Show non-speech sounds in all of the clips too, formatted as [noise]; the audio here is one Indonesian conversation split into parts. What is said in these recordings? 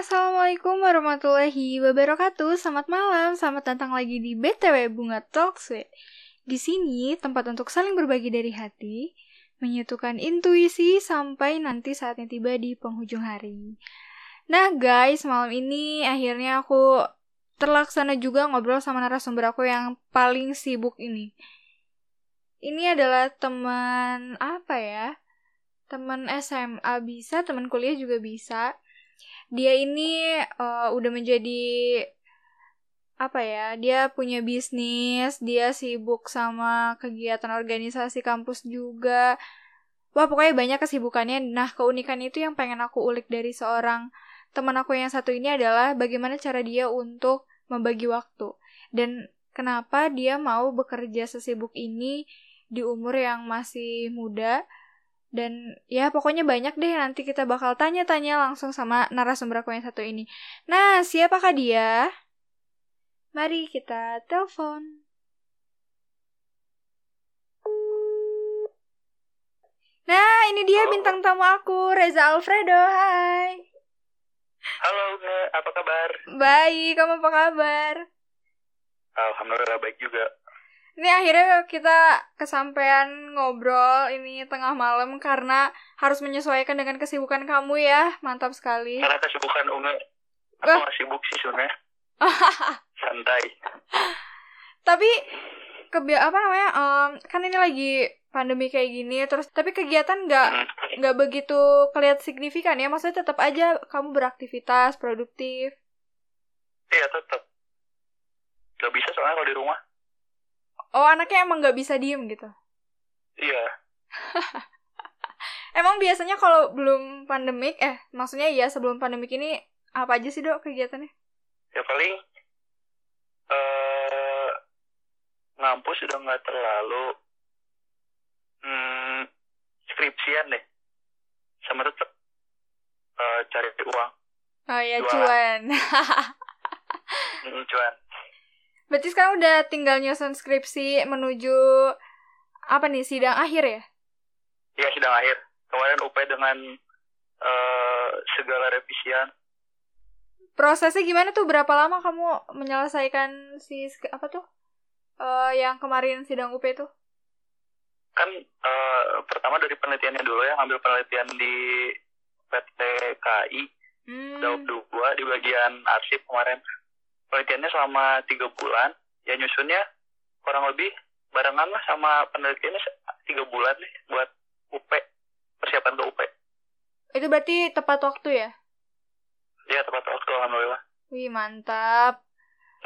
Assalamualaikum warahmatullahi wabarakatuh. Selamat malam, selamat datang lagi di BTW Bunga Talk Sweet. Di sini tempat untuk saling berbagi dari hati, menyatukan intuisi sampai nanti saatnya tiba di penghujung hari. Nah guys, malam ini akhirnya aku terlaksana juga ngobrol sama narasumber aku yang paling sibuk ini. Ini adalah teman apa ya? Teman SMA bisa, teman kuliah juga bisa dia ini uh, udah menjadi apa ya dia punya bisnis dia sibuk sama kegiatan organisasi kampus juga. Wah pokoknya banyak kesibukannya. Nah keunikan itu yang pengen aku ulik dari seorang teman aku yang satu ini adalah bagaimana cara dia untuk membagi waktu. Dan kenapa dia mau bekerja sesibuk ini di umur yang masih muda dan ya pokoknya banyak deh nanti kita bakal tanya-tanya langsung sama narasumber aku yang satu ini. Nah, siapakah dia? Mari kita telepon. Nah, ini dia bintang tamu aku, Reza Alfredo. Hai. Halo, apa kabar? Baik, kamu apa kabar? Alhamdulillah baik juga. Ini akhirnya kita kesampaian ngobrol ini tengah malam karena harus menyesuaikan dengan kesibukan kamu ya. Mantap sekali. Karena kesibukan Unge. Aku uh. sibuk sih sebenarnya. [laughs] Santai. Tapi kebi apa namanya? Um, kan ini lagi pandemi kayak gini terus tapi kegiatan nggak hmm. nggak hmm. begitu kelihatan signifikan ya maksudnya tetap aja kamu beraktivitas produktif iya tetap Gak bisa soalnya kalau di rumah Oh anaknya emang nggak bisa diem gitu? Iya. [laughs] emang biasanya kalau belum pandemik, eh maksudnya ya sebelum pandemik ini apa aja sih dok kegiatannya? Ya paling uh, ngampus sudah nggak terlalu hmm, skripsian deh, sama tetap uh, cari uang. Oh ya cuan. [laughs] hmm, cuan. Berarti sekarang udah tinggal nyusun skripsi menuju apa nih sidang akhir ya? Iya sidang akhir. Kemarin UP dengan uh, segala revisian. Prosesnya gimana tuh? Berapa lama kamu menyelesaikan si apa tuh? Uh, yang kemarin sidang UP tuh? Kan uh, pertama dari penelitiannya dulu ya, ambil penelitian di PT KI. Hmm. dua di bagian arsip kemarin penelitiannya selama tiga bulan ya nyusunnya kurang lebih barengan lah sama penelitiannya tiga bulan nih buat UP persiapan ke UP itu berarti tepat waktu ya? Iya tepat waktu alhamdulillah. Wih mantap.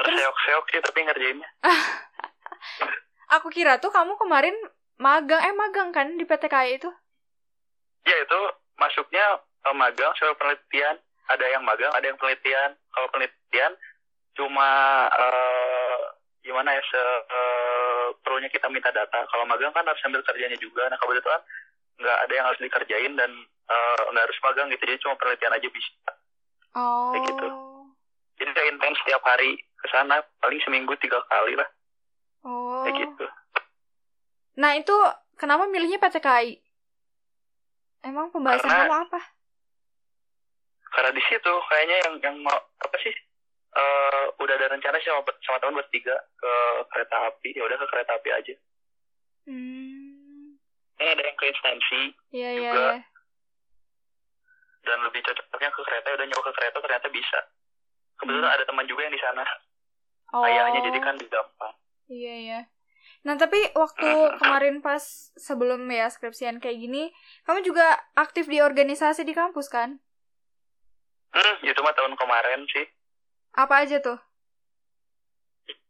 Terus, seok-seok sih tapi ngerjainnya. [laughs] Aku kira tuh kamu kemarin magang eh magang kan di PT KAI itu? Ya itu masuknya uh, magang soal penelitian. Ada yang magang ada yang penelitian. Kalau penelitian cuma uh, gimana ya se uh, perlunya kita minta data. Kalau magang kan harus sambil kerjanya juga. Nah kebetulan nggak ada yang harus dikerjain dan uh, nggak harus magang gitu. Jadi cuma penelitian aja bisa. Oh. kayak gitu. Jadi kayak intens setiap hari ke sana paling seminggu tiga kali lah. Oh. kayak gitu. Nah itu kenapa milihnya PTKI emang pembahasan karena, kamu apa? Karena di situ kayaknya yang yang mau apa sih uh, udah ada rencana sih sama, sama teman bertiga ke kereta api ya udah ke kereta api aja hmm. ini ada yang ke instansi yeah, iya, juga yeah, yeah. dan lebih cocoknya ke kereta udah nyoba ke kereta ternyata bisa kebetulan hmm. ada teman juga yang di sana oh. ayahnya jadi kan gampang iya iya Nah, tapi waktu kemarin pas sebelum ya skripsian kayak gini, kamu juga aktif di organisasi di kampus kan? Hmm, itu mah tahun kemarin sih. Apa aja tuh?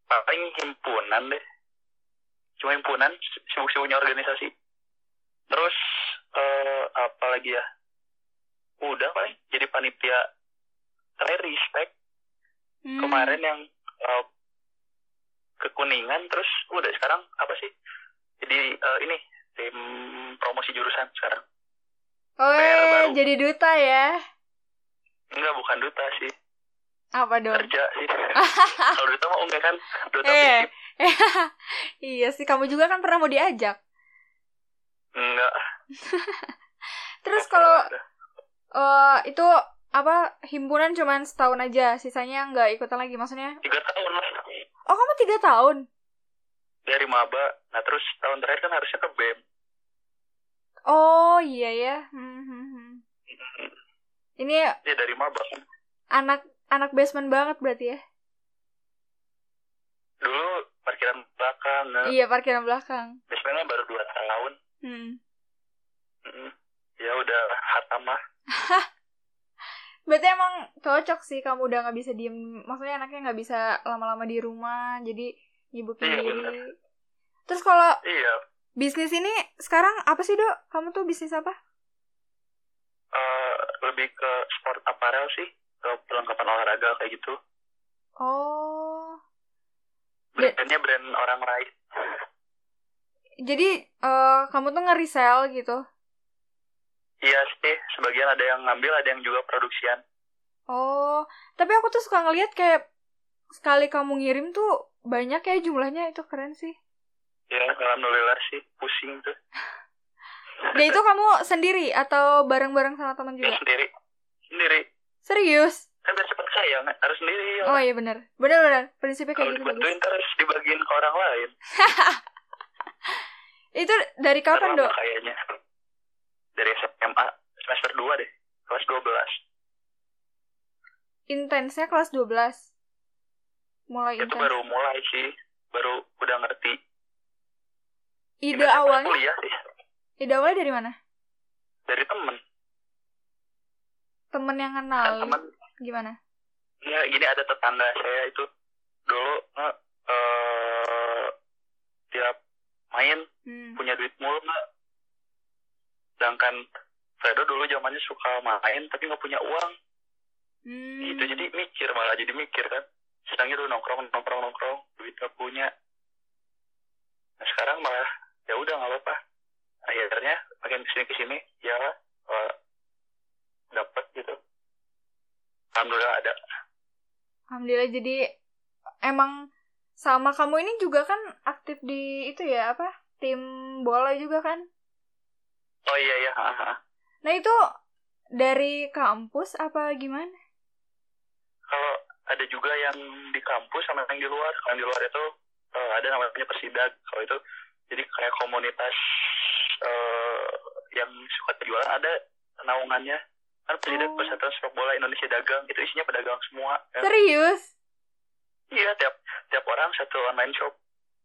Paling himpunan deh. Cuma himpunan, sibuk-sibuknya organisasi. Terus, uh, apa lagi ya? Udah paling, jadi panitia terakhir respect. Hmm. Kemarin yang uh, kekuningan, terus udah sekarang apa sih? Jadi uh, ini, tim promosi jurusan sekarang. Oh, jadi duta ya? Enggak, bukan duta sih apa dong? Kerja sih. [laughs] Kalau Duta mah enggak kan? Duta eh. [laughs] iya sih, kamu juga kan pernah mau diajak. Enggak. [laughs] Terus kalau uh, itu apa himpunan cuman setahun aja, sisanya nggak ikutan lagi maksudnya? tiga tahun lah Oh kamu tiga tahun? dari maba nah terus tahun terakhir kan harusnya ke bem Oh iya ya. Hmm, hmm, hmm. Ini ya dari maba anak anak basement banget berarti ya? dulu parkiran belakang nah, Iya parkiran belakang. biasanya baru dua tahun Hmm. Ya udah hatamah [laughs] Berarti emang cocok sih kamu udah nggak bisa diem, maksudnya anaknya nggak bisa lama-lama di rumah, jadi nyibukin Iya, diri. bener. Terus kalau iya bisnis ini sekarang apa sih dok? Kamu tuh bisnis apa? eh, lebih ke sport apparel sih perlengkapan olahraga kayak gitu. Oh, brandnya brand orang lain jadi eh, kamu tuh nge-resell gitu? iya sih sebagian ada yang ngambil ada yang juga produksian. Oh, tapi aku tuh suka ngeliat kayak sekali kamu ngirim tuh banyak ya jumlahnya itu keren sih. ya alhamdulillah sih pusing tuh. [laughs] Dan itu kamu sendiri atau bareng-bareng sama teman ya juga? sendiri. Sendiri Serius? kan biar cepet sayang harus sendiri ya Oh iya benar, benar-benar prinsipnya kalau kayak gitu bagus. dibantuin terus dibagiin ke orang lain. [laughs] Itu dari kapan dok? kayaknya. Dari SMA semester 2 deh. Kelas 12 Intensnya kelas 12 Mulai itu intens. baru mulai sih. Baru udah ngerti. Ide awalnya? kuliah sih. Ide awalnya dari mana? dari temen Temen yang kenal. temen. Gimana? ya gini ada tetangga saya itu dulu nge eh, tiap main Hmm. punya duit mulu nggak sedangkan Fredo dulu zamannya suka main tapi nggak punya uang. Hmm. gitu jadi mikir malah jadi mikir kan. Sedangnya dulu nongkrong nongkrong nongkrong duit nggak punya. Nah sekarang malah ya udah nggak apa-apa. Akhirnya makin ke sini ke sini ya eh, dapat gitu alhamdulillah ada Alhamdulillah jadi emang sama kamu ini juga kan aktif di itu ya apa tim bola juga kan? oh iya iya ha. Nah itu dari kampus apa gimana? kalau ada juga yang di kampus sama yang di luar kalau yang di luar itu eh, ada namanya persidag kalau itu jadi kayak komunitas eh, yang suka jualan ada naungannya kan persidag Oh. persatuan sepak bola Indonesia dagang itu isinya pedagang semua ya. Serius? iya tiap tiap orang satu online shop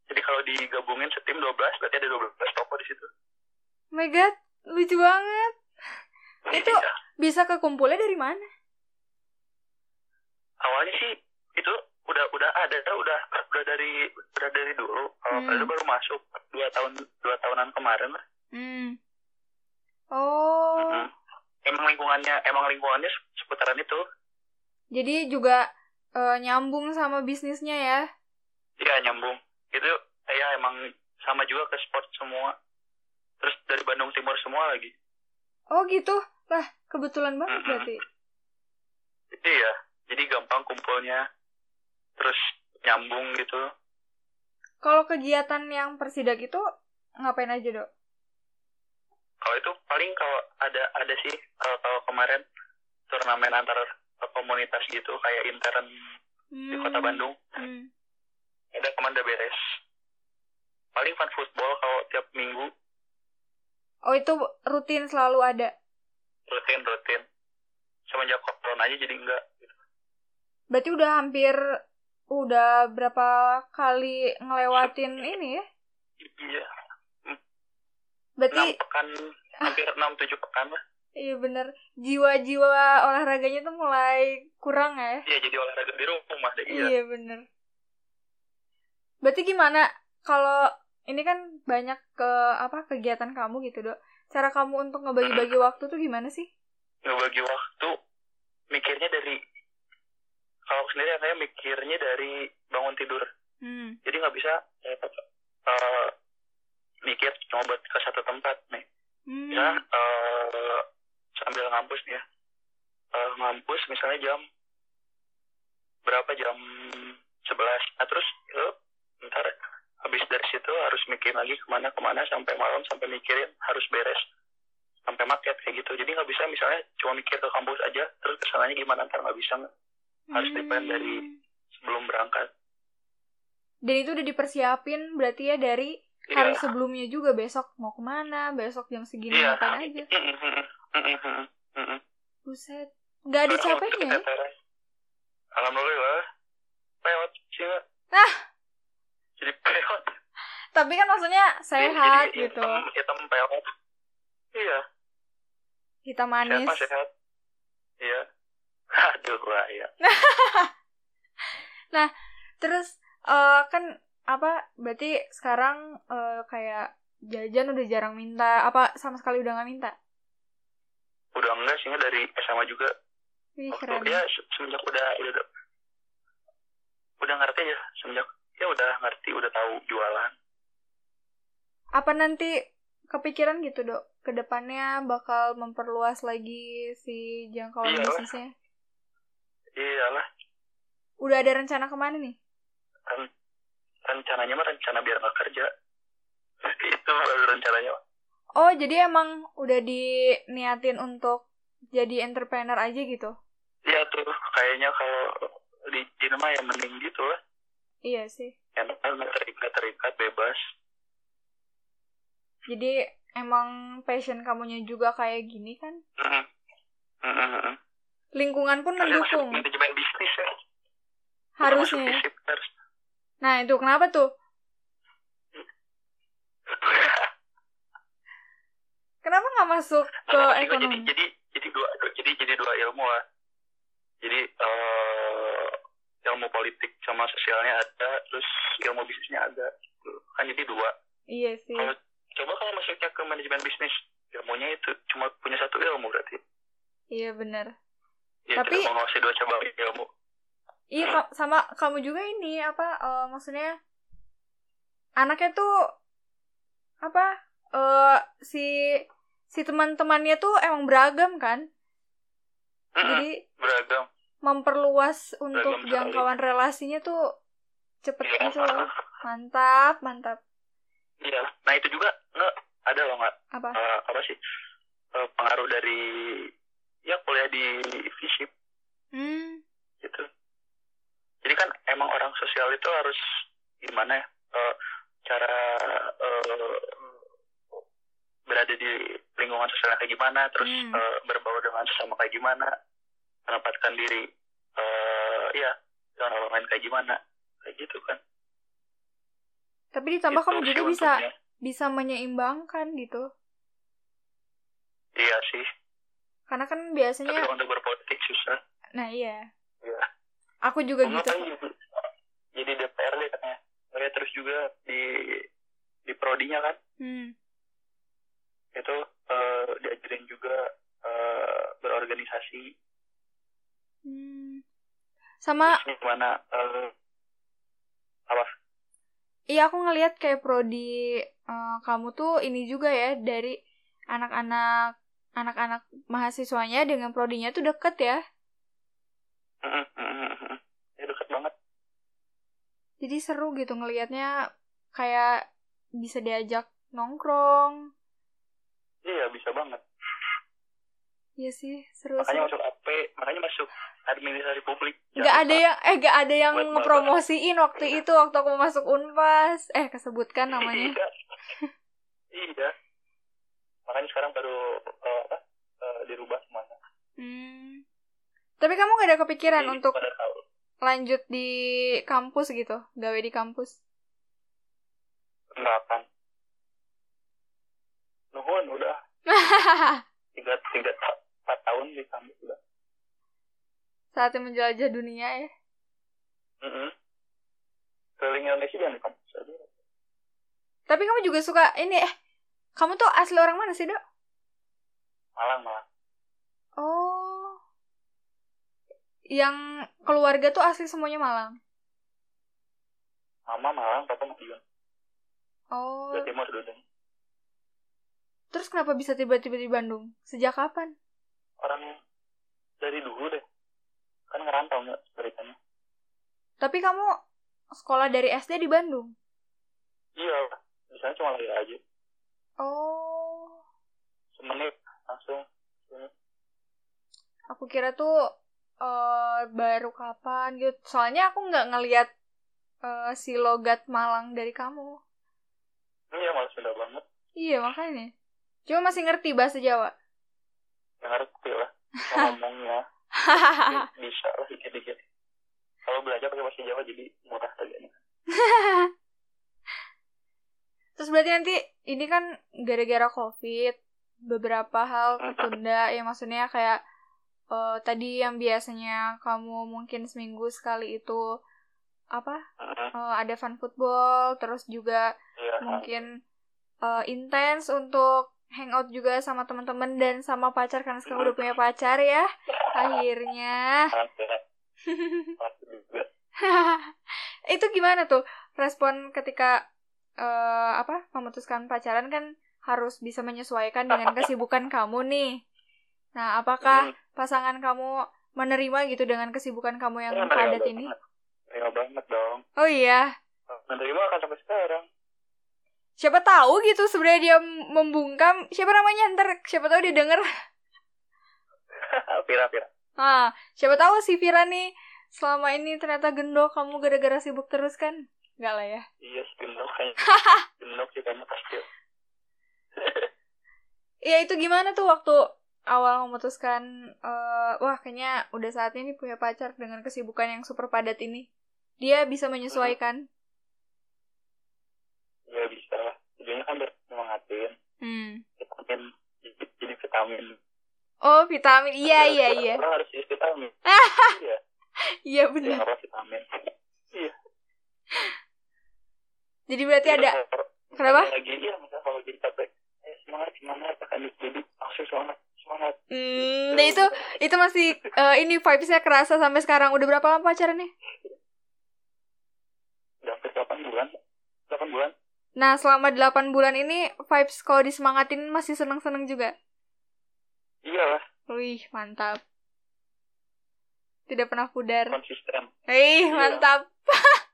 jadi kalau digabungin setim 12 berarti ada 12 toko di situ Oh my god, lucu banget. Itu Iya. bisa kekumpulnya dari mana? awalnya sih itu udah udah ada udah udah dari udah dari dulu kalau Hmm. Baru masuk dua tahun dua tahunan kemarin lah Hmm. Oh, Mm-mm. Emang lingkungannya emang lingkungannya seputaran itu jadi juga eh, nyambung sama bisnisnya ya? iya nyambung itu ya emang sama juga ke sport semua terus dari Bandung Timur semua lagi Oh gitu, lah kebetulan banget Mm-mm. berarti. iya jadi gampang kumpulnya terus nyambung gitu Kalau kegiatan yang persidak itu ngapain aja dok? Kalau itu paling kalau ada ada sih kalau kalau kemarin turnamen antar komunitas gitu kayak intern di kota Hmm. Bandung Hmm. ada komanda beres paling fun football kalau tiap minggu Oh itu rutin selalu ada. rutin rutin semenjak corona aja jadi enggak Berarti udah hampir udah berapa kali ngelewatin ini ya? iya Berarti enam pekan hampir enam tujuh pekan lah iya bener jiwa-jiwa olahraganya tuh mulai kurang ya? iya jadi olahraga di rumah deh iya Iya bener. Berarti gimana kalau ini kan banyak ke apa kegiatan kamu gitu dok? Cara kamu untuk ngebagi-bagi waktu tuh gimana sih? ngebagi waktu mikirnya dari kalau sendiri saya mikirnya dari bangun tidur Hmm. jadi nggak bisa eh, mikir cuma buat ke satu tempat nih. Hmm. ya eh, sambil ngampus nih ya. Eh, ngampus misalnya jam berapa? Jam 11 nah terus itu ntar habis dari situ harus mikir lagi ke mana ke mana sampai malam sampai mikirin harus beres sampai market kayak gitu. Jadi nggak bisa misalnya cuma mikir ke kampus aja terus ke sananya gimana? Ntar nggak bisa. Harus depend dari Hmm. sebelum berangkat. Dan itu udah dipersiapin berarti ya dari hari Iya. sebelumnya juga besok mau ke mana, besok jam segini Iya. ngapain aja. Buset. Gak ada capeknya ya? alhamdulillah peot sih nggak? Ah. jadi peot Tapi kan maksudnya sehat Jadi gitu. hitam, hitam peot iya Hitam manis. Siapa sehat? Iya. [laughs] Aduh, wah [laughs] ya. Terus eh kan apa berarti sekarang eh, kayak jajan udah jarang minta apa sama sekali udah nggak minta? Udah enggak sih dari SMA juga. Wih Waktu keren. dia se- semenjak udah udah udah ngerti aja semenjak ya udah ngerti udah tahu jualan. Apa nanti kepikiran gitu dok? Ke depannya bakal memperluas lagi si jangkauan Iyalah. bisnisnya? Iyalah, Udah ada rencana ke mana nih? kan rencananya mah rencana biar nggak kerja. [laughs] Itu baru rencananya. mah. Oh jadi emang udah diniatin untuk jadi entrepreneur aja gitu? Iya tuh, kayaknya kalau di Cina mah ya mending gitu lah. Iya sih. Enak nggak terikat terikat bebas. Jadi emang passion kamunya juga kayak gini kan? Mm-mm. Mm-mm. Lingkungan pun Harusnya masuk mendukung. manajemen bisnis ya. Harusnya ya. harus. Nah itu kenapa tuh? Kenapa nggak masuk ke Nah, gua jadi ekonomi? jadi jadi dua jadi jadi dua ilmu lah jadi eh, ilmu politik sama sosialnya ada terus ilmu bisnisnya ada kan jadi dua Iya sih. kalau coba kalau masuknya ke manajemen bisnis ilmunya itu cuma punya satu ilmu berarti Iya bener. ya Tapi- menguasai dua cabang ilmu Iya sama kamu juga ini apa eh, maksudnya anaknya tuh apa eh si si teman-temannya tuh emang beragam kan? Mm-mm, Jadi beragam memperluas untuk Beragam sekali. jangkauan relasinya tuh cepet Iya. gitu loh. [laughs] Mantap, mantap. iya nah itu juga nggak ada loh nggak Apa? eh, apa sih eh, pengaruh dari ya kuliah di fisip Hmm, gitu. Jadi kan emang orang sosial itu harus gimana ya? eh, cara eh, berada di lingkungan sosial kayak gimana, terus Hmm. eh, berbaur dengan sesama kayak gimana, menempatkan diri eh ya dengan orang lain kayak gimana, kayak gitu kan. tapi ditambah Itu kamu juga bisa untungnya. bisa menyeimbangkan gitu. Iya sih. Karena kan Tapi biasanya untuk berpolitik susah. nah iya. Iya. Aku juga Kamu gitu. kan jadi, DPRD katanya. Ya, terus juga di di prodinya kan Hmm. itu eh, diajarin juga eh, berorganisasi Hmm. Sama Terus gimana eh, apa Iya aku ngelihat kayak prodi eh, kamu tuh ini juga ya dari anak-anak anak-anak mahasiswanya dengan prodinya tuh deket ya. Mm, mm, mm. ya deket banget Jadi seru gitu ngelihatnya kayak bisa diajak nongkrong. iya bisa banget Iya sih, seru makanya masuk AP makanya masuk administrasi publik Gak ada yang eh gak ada yang ngepromosiin waktu itu waktu aku masuk Unpas. Eh kesebutkan namanya. iya iya makanya sekarang baru apa eh, dirubah semuanya Hmm. Tapi kamu gak ada kepikiran Jadi untuk pada lanjut di kampus gitu, gawe di kampus? akan nuhun udah [laughs] tiga tiga empat tahun di kampus udah Saatnya menjelajah dunia ya. Mm-mm. keliling Indonesia dan di kampus aja Tapi kamu juga suka ini eh kamu tuh asli orang mana sih, Dok? Malang malang Oh. Yang keluarga tuh asli semuanya Malang. mama Malang papa Madiun Oh. Jawa Timur dulu Terus kenapa bisa tiba-tiba di Bandung? Sejak kapan? orang dari dulu deh kan ngerantau nggak ceritanya Tapi kamu sekolah dari SD di Bandung. iya di sana cuma lahir aja Oh. semenit langsung. Aku kira tuh eh baru kapan gitu. Soalnya aku nggak ngeliat eh, si logat Malang dari kamu. Iya malah Sunda banget. Iya makanya. Cuma masih ngerti bahasa Jawa. Ngerti lah. [laughs] Ngomongnya bi- [laughs] bisa lah dikit-dikit. Kalau belajar pakai bahasa Jawa jadi murah harganya. [laughs] Terus berarti nanti ini kan gara-gara COVID beberapa hal ketunda ya maksudnya kayak eh, tadi yang biasanya kamu mungkin seminggu sekali itu apa? Heeh. eh, ada fun football terus juga Iya. mungkin eh, intens untuk hangout juga sama teman-teman dan sama pacar karena sekarang udah punya pacar ya [laughs] akhirnya. [laughs] [laughs] Itu gimana tuh respon ketika eh, apa memutuskan pacaran kan harus bisa menyesuaikan dengan kesibukan kamu nih nah apakah Hmm. pasangan kamu menerima gitu dengan kesibukan kamu yang Iya, menerima padat banget. ini Menerima banget dong. oh iya Menerima kan sampai sekarang. siapa tahu gitu sebenarnya dia membungkam siapa namanya ntar siapa tahu dia denger [laughs] Pira, pira. ah siapa tahu si Vira nih selama ini ternyata gendok kamu gara-gara sibuk terus kan Enggak lah ya Iya, spindok kayaknya. [laughs] Spindok sih kayaknya pasti. ya itu gimana tuh waktu awal memutuskan eh, wah kayaknya udah saatnya nih punya pacar dengan kesibukan yang super padat ini dia bisa menyesuaikan Ya bisa. Tujuannya kan biar semangatin. hmm. Vitamin. Jadi, jadi vitamin. oh vitamin iya [laughs] iya iya harus isi vitamin. iya. iya Iya, benar apa vitamin. Iya. jadi berarti Terus ada kenapa Lagi, iya, misalnya kalau jadi capek. Eh, semangat, semangat. Akan jadi. Hmm nah itu itu masih eh, ini vibesnya kerasa sampai sekarang udah berapa lama pacarannya Udah hampir 8 bulan. 8 bulan. nah selama 8 bulan ini vibes kalau disemangatin masih seneng-seneng juga Iya lah. wih mantap tidak pernah pudar Konsisten. Wih, Iya. mantap. [laughs]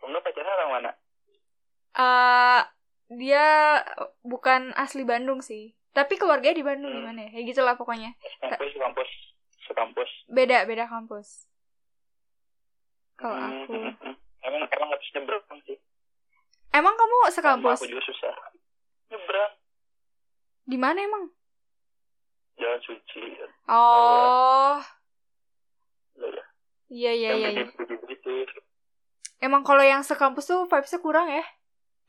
Enggak pacarnya orang mana? eh dia bukan asli Bandung sih. Tapi keluarganya di Bandung Hmm. gimana ya? Ya gitulah pokoknya. Kampus, kampus. Sekampus. Beda, beda kampus. Kalau Hmm, aku. hmm, hmm. Emang, emang harus nyebrang sih. Emang kamu Sama sekampus? aku juga susah. Nyebrang. Di mana emang? Jalan suci. Oh, Ya, iya iya iya. iya. Gitu. Emang kalau yang sekampus tuh vibesnya kurang ya?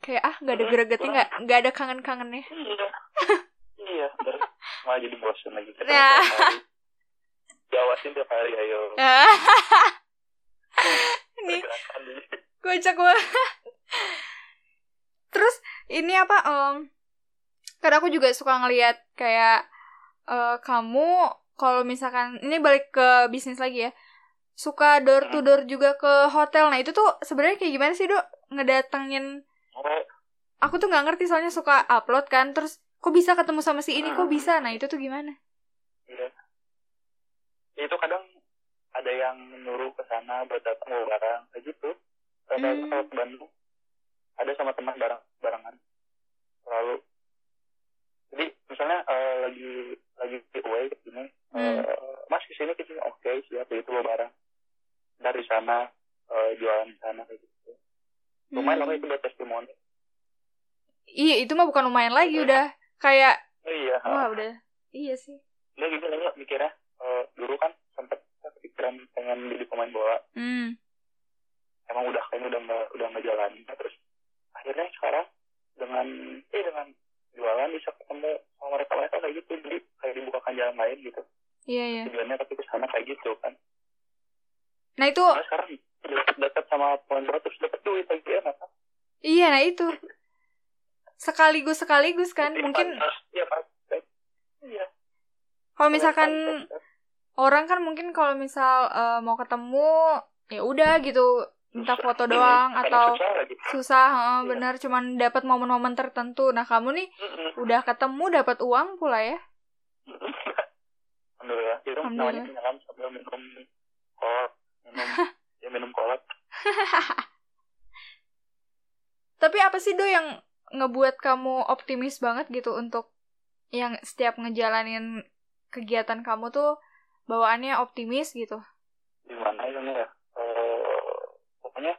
Kayak ah nggak ada Hmm, gregetnya nggak nggak ada kangen-kangennya. Iya. [laughs] iya, terus malah jadi bosan lagi. Ketemu Nah. Diawasin tiap hari, ayo. [laughs] Ini di- kocak banget. Terus ini apa? em karena aku juga suka ngelihat kayak eh, kamu kalau misalkan ini balik ke bisnis lagi ya, suka door to door juga ke hotel. Nah itu tuh sebenarnya kayak gimana sih dok ngedatengin? Oh, Aku tuh nggak ngerti soalnya suka upload kan, terus kok bisa ketemu sama si ini, kok bisa? Nah itu tuh gimana? iya. Itu kadang ada yang nyuruh ke sana buat datang bawa barang kayak gitu. Kadang Hmm. kalau ke Bandung ada sama teman barang barangan lalu jadi misalnya eh, lagi lagi away gini Hmm. eh, mas ke sini ke sini oke siap itu bawa barang dari sana eh, jualan di sana kayak gitu lumayan Hmm. itu buat testimoni Iya itu mah bukan lumayan lagi udah kayak oh, iya wah udah. Iya sih. dia gitu lah mikirnya eh, dulu kan sempet kepikiran pengen jadi pemain bola. Hmm. emang udah kayaknya udah nggak udah nggak jalan. Terus akhirnya sekarang dengan eh dengan jualan bisa ketemu sama mereka mereka kayak gitu. Jadi kayak dibukakan jalan lain gitu. Iya iya. tujuannya tapi ke sana kayak gitu kan. Nah itu nah sekarang dekat sama pemain bola terus dapat duit lagi enak kan iya nah itu sekaligus sekaligus kan? Jadi mungkin iya pas iya. Kalau misalkan orang kan mungkin kalau misal eh, mau ketemu ya udah gitu minta susah. foto Ini doang kadang atau susah lagi susah heeh, Iya. benar cuman dapat momen-momen tertentu. Nah kamu nih Mm-mm. udah ketemu dapat uang pula ya? Alhamdulillah. Itu namanya Alhamdulillah. penyelam sambil minum kolak minum [laughs] ya minum kolak. [laughs] Tapi apa sih do yang ngebuat kamu optimis banget gitu untuk yang setiap ngejalanin kegiatan kamu tuh bawaannya optimis gitu? Gimana ya ya? Eh, pokoknya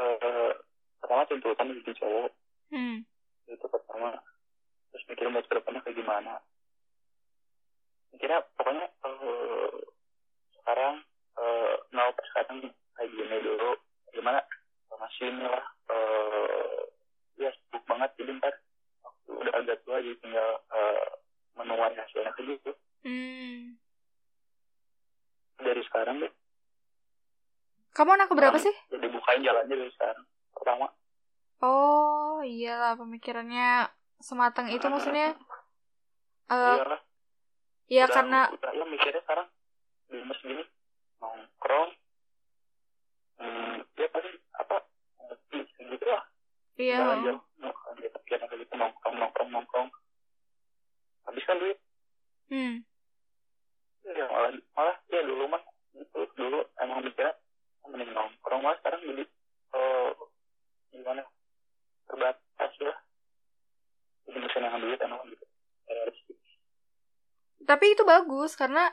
eh, pertama tuntutan jadi cowok. Hmm. Itu pertama. Terus mikirin buat ke depannya kayak gimana. Mikirnya pokoknya eh, sekarang eh, nol per sekarang kayak gini dulu. Gimana? Masih ini lah eh, ya sibuk banget jadi ntar waktu udah agak tua jadi tinggal eh, menuai hasilnya kayak gitu. Hmm. Dari sekarang deh. Kamu anak berapa sih? jadi bukain jalannya dari sekarang pertama. Oh iyalah pemikirannya sematang itu maksudnya eh iya lah ya udah, karena udah ya mikirnya sekarang di mes gini nongkrong hmm, ya pasti apa gitu lah. Iya. Udah nongkrong dia pikiran kayak gitu nongkrong nongkrong nongkrong habiskan duit hmm ya malah malah ya dulu mah gitu dulu emang mikirnya oh, mending nongkrong malah sekarang jadi eh gimana terbatas ya jadi bisa nangan duit emang gitu realistis tapi itu bagus karena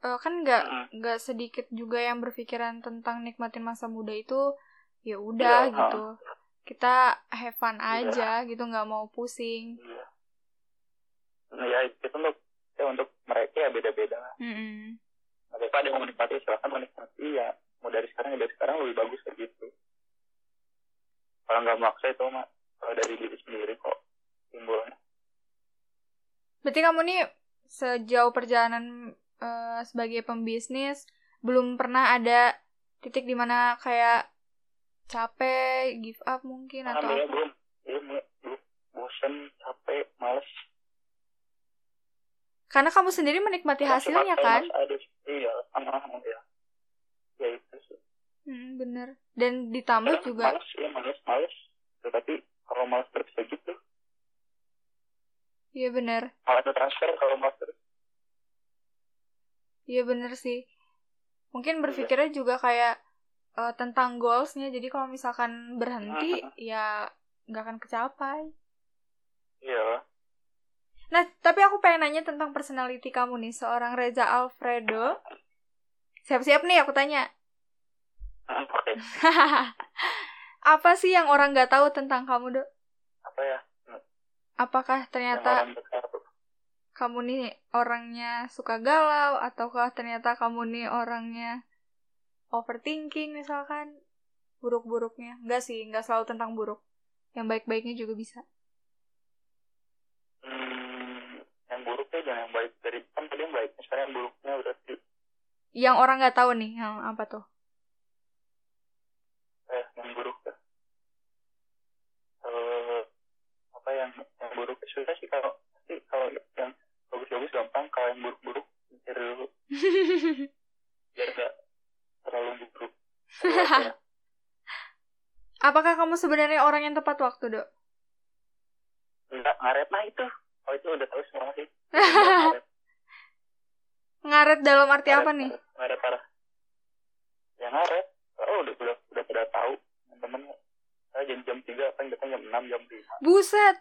eh, kan nggak nggak sedikit juga yang berpikiran tentang nikmatin masa muda itu ya udah Iya, gitu kita have fun Iya. aja gitu nggak mau pusing Iya. Nah, ya itu untuk ya untuk mereka ya beda-beda lah. Mm-mm. Mereka ada yang mau menikmati silahkan menikmati ya mau dari sekarang ya dari sekarang lebih bagus kayak gitu. Kalau nggak maksa itu mah kalau dari diri sendiri kok timbulnya. berarti kamu nih sejauh perjalanan eh, sebagai pembisnis belum pernah ada titik di mana kayak capek give up mungkin atau apa belum belum belum bosan capek males. karena kamu sendiri menikmati hasilnya Masih kan maksa, Ada iya sama ya. Ya itu sih. Hmm, bener dan ditambah Kadang juga Males ya males males. Tetapi kalau males terus gitu iya bener malah ada transfer kalau males. Iya bener sih. Mungkin berpikirnya juga kayak eh, tentang goalsnya. Jadi kalau misalkan berhenti, ya nggak akan kecapai. Iya. Nah, tapi aku pengen nanya tentang personality kamu nih. Seorang Reza Alfredo. Siap-siap nih aku tanya. Oke. [laughs] Apa sih yang orang nggak tahu tentang kamu, Dok? Apa ya? Apakah Yang ternyata. Kamu nih orangnya suka galau? Ataukah ternyata kamu nih orangnya overthinking misalkan? Buruk-buruknya? Enggak sih, nggak selalu tentang buruk. Yang baik-baiknya juga bisa. Hmm, yang buruknya jangan yang baik dari kan tadi yang baik sekarang yang buruknya udah di Yang orang nggak tahu nih, yang apa tuh? eh yang buruk ya eh apa yang yang buruk susah sih kalau kalau yang bagus-bagus gampang kalau yang buruk-buruk mikir dulu [laughs] biar nggak terlalu buruk Apa? [laughs] Apakah kamu sebenarnya orang yang tepat waktu, Dok? nggak ngaret nah itu oh itu udah tahu semua sih ngaret [laughs] Ngaret dalam arti apa ngaret, nih? ngaret, ngaret parah ya ngaret oh udah udah udah pada tahu teman-teman saya jam jam tiga kan datang jam enam jam lima Buset!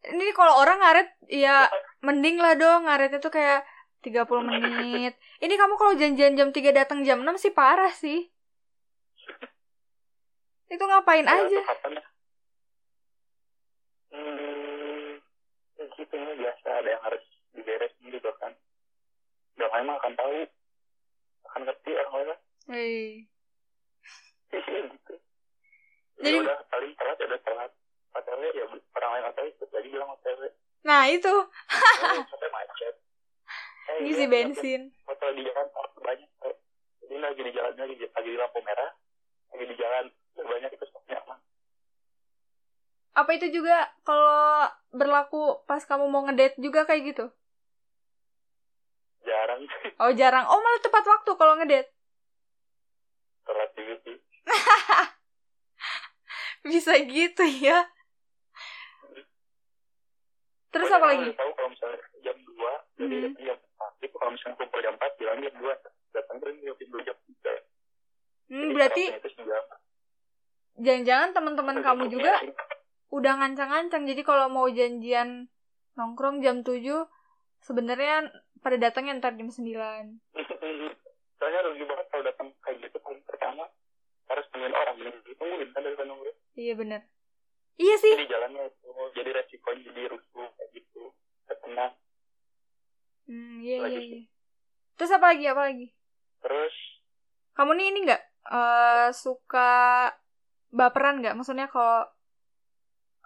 Ini kalau orang ngaret, ya mending lah dong. Ngaretnya tuh kayak 30 menit. Ini kamu kalau janjian jam 3 datang jam 6 sih parah sih. Itu ngapain Ya, aja? itu ya? Hmm, ya gitu ini biasa ada yang harus diberesin gitu kan. Udah mah akan tahu, akan ngerti orang lain lah. Hei. [laughs] gitu. Jadi- Jadi udah paling telat ya udah telat. OTW ya orang lain OTW ikut lagi bilang OTW. Nah itu, [laughs] Eh, sampai macet. Eh, ngisi iya, bensin. Foto di jalan oh, banyak. eh. Jadi lagi di jalan lagi, lagi di lampu merah, lagi di jalan banyak itu stopnya aman. Apa itu juga kalau berlaku pas kamu mau ngedate juga kayak gitu? Jarang Oh jarang. Oh malah tepat waktu kalau ngedate. telat juga sih. [laughs] Bisa gitu ya. Terus Pokoknya apa lagi? tahu kalau misalnya jam 2 jadi Hmm. jam 4 itu kalau misalnya kumpul jam 4 bilang jam 2 datang terus jam 2 jam 3 Hmm, berarti jangan-jangan teman-teman kamu juga udah ngancang-ngancang. Jadi kalau mau janjian nongkrong jam 7 sebenarnya pada datangnya ntar jam 9 [laughs] soalnya rugi banget kalau datang kayak gitu paling pertama harus nemuin orang. Yang ditungguin kan dari nungguin. Iya bener iya sih. Jadi jalannya itu jadi resiko jadi rusuh kayak gitu. Tenang hmm, iya iya Lagi. iya. Terus apa lagi apa lagi? Terus? Kamu nih ini nggak eh, suka baperan nggak? Maksudnya kalau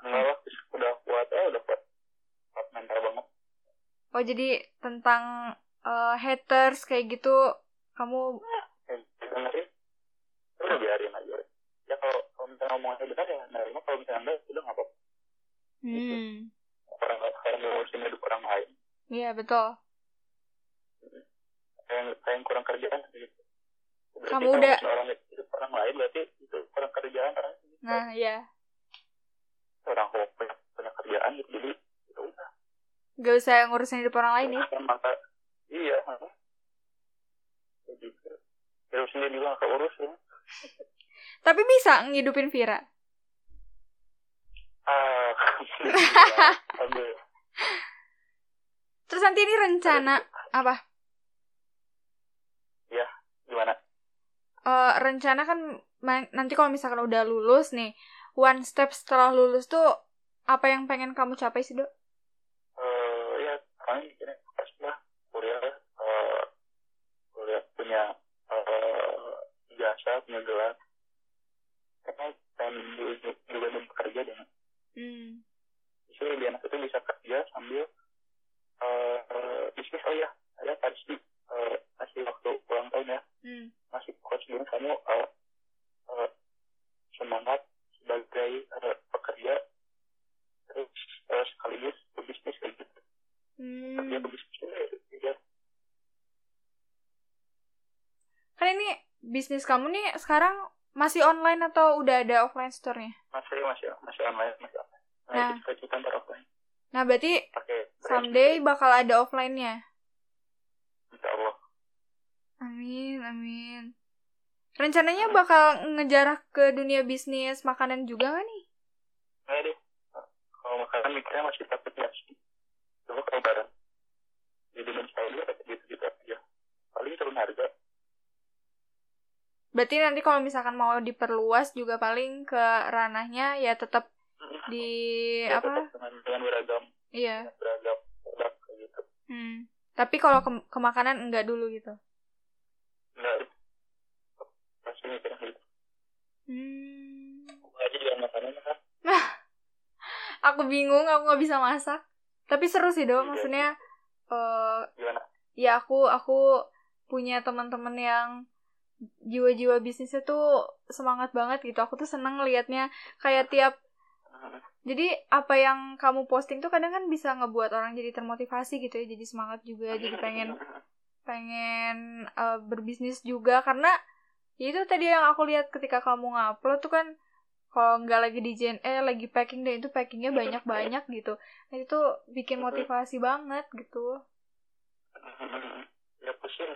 enggak lah udah kuat. Ya udah kuat. Kuat mental banget. Oh jadi tentang eh, haters kayak gitu kamu yang dengerin. Udah biarin aja. Ya kalau misalnya ngomongnya benar ya nerima kalau misalnya enggak udah nggak apa-apa. Hmm. Orang orang ngurusin hidup orang lain. Iya betul. Yang, yang kurang kerjaan gitu Berarti Kamu udah- orang hidup orang lain berarti itu kurang kerjaan orang nah iya. Orang hoax punya, punya kerjaan gitu jadi itu udah. Gak usah ngurusin hidup orang lain ya? Maka iya Kayak gitu hidup sendiri juga nggak urus ya [laughs] tapi bisa ngidupin Vira? [laughs] Aduh terus nanti ini rencana apa? Gimana? Eh rencana kan nanti kalau misalkan udah lulus nih one step setelah lulus tuh apa yang pengen kamu capai sih dok? Eh ya paling ini pas lah kuliah eh kuliah punya eh jasa punya gelar karena pengen juga bekerja dengan hmm. justru lebih enak itu bisa kerja sambil eh, bisnis oh ya ada pasti eh kasih waktu ulang tahun ya Hmm. masih coach dulu kamu eh, eh, semangat sebagai eh, pekerja terus eh, sekaligus berbisnis kayak gitu kerja Hmm. berbisnis itu ya kan ini bisnis kamu nih sekarang masih online atau udah ada offline store-nya? Masih masih masih online masih online. Nah, Nah. itu ntar offline. Nah berarti pakai someday bakal ada offline-nya? Insya Allah amin amin. Rencananya bakal ngejarak ke dunia bisnis makanan juga gak nih? Nggak deh. Kalau makanan mikirnya masih takut ya. Coba kalau barang. Jadi saya juga kayak gitu gitu aja. Paling turun harga berarti nanti kalau misalkan mau diperluas juga paling ke ranahnya ya tetap di Ya, apa? tetap dengan, dengan beragam iya. beragam produk gitu. Hmm. tapi kalau ke, ke makanan enggak dulu gitu? Nggak pasti mikirnya gitu. Hmm. aja juga makanan kan aku bingung aku nggak bisa masak. Tapi seru sih dong Iya. maksudnya eh gimana? ya aku aku punya teman-teman yang jiwa-jiwa bisnisnya tuh semangat banget gitu. Aku tuh seneng ngelihatnya kayak tiap jadi apa yang kamu posting tuh kadang kan bisa ngebuat orang jadi termotivasi gitu ya jadi semangat juga jadi pengen pengen eh, berbisnis juga. Karena ya itu tadi yang aku lihat ketika kamu ngupload tuh kan kalau nggak lagi di JNE lagi packing dan itu packingnya banyak banyak gitu. Nah, itu bikin motivasi banget gitu. Ya pusing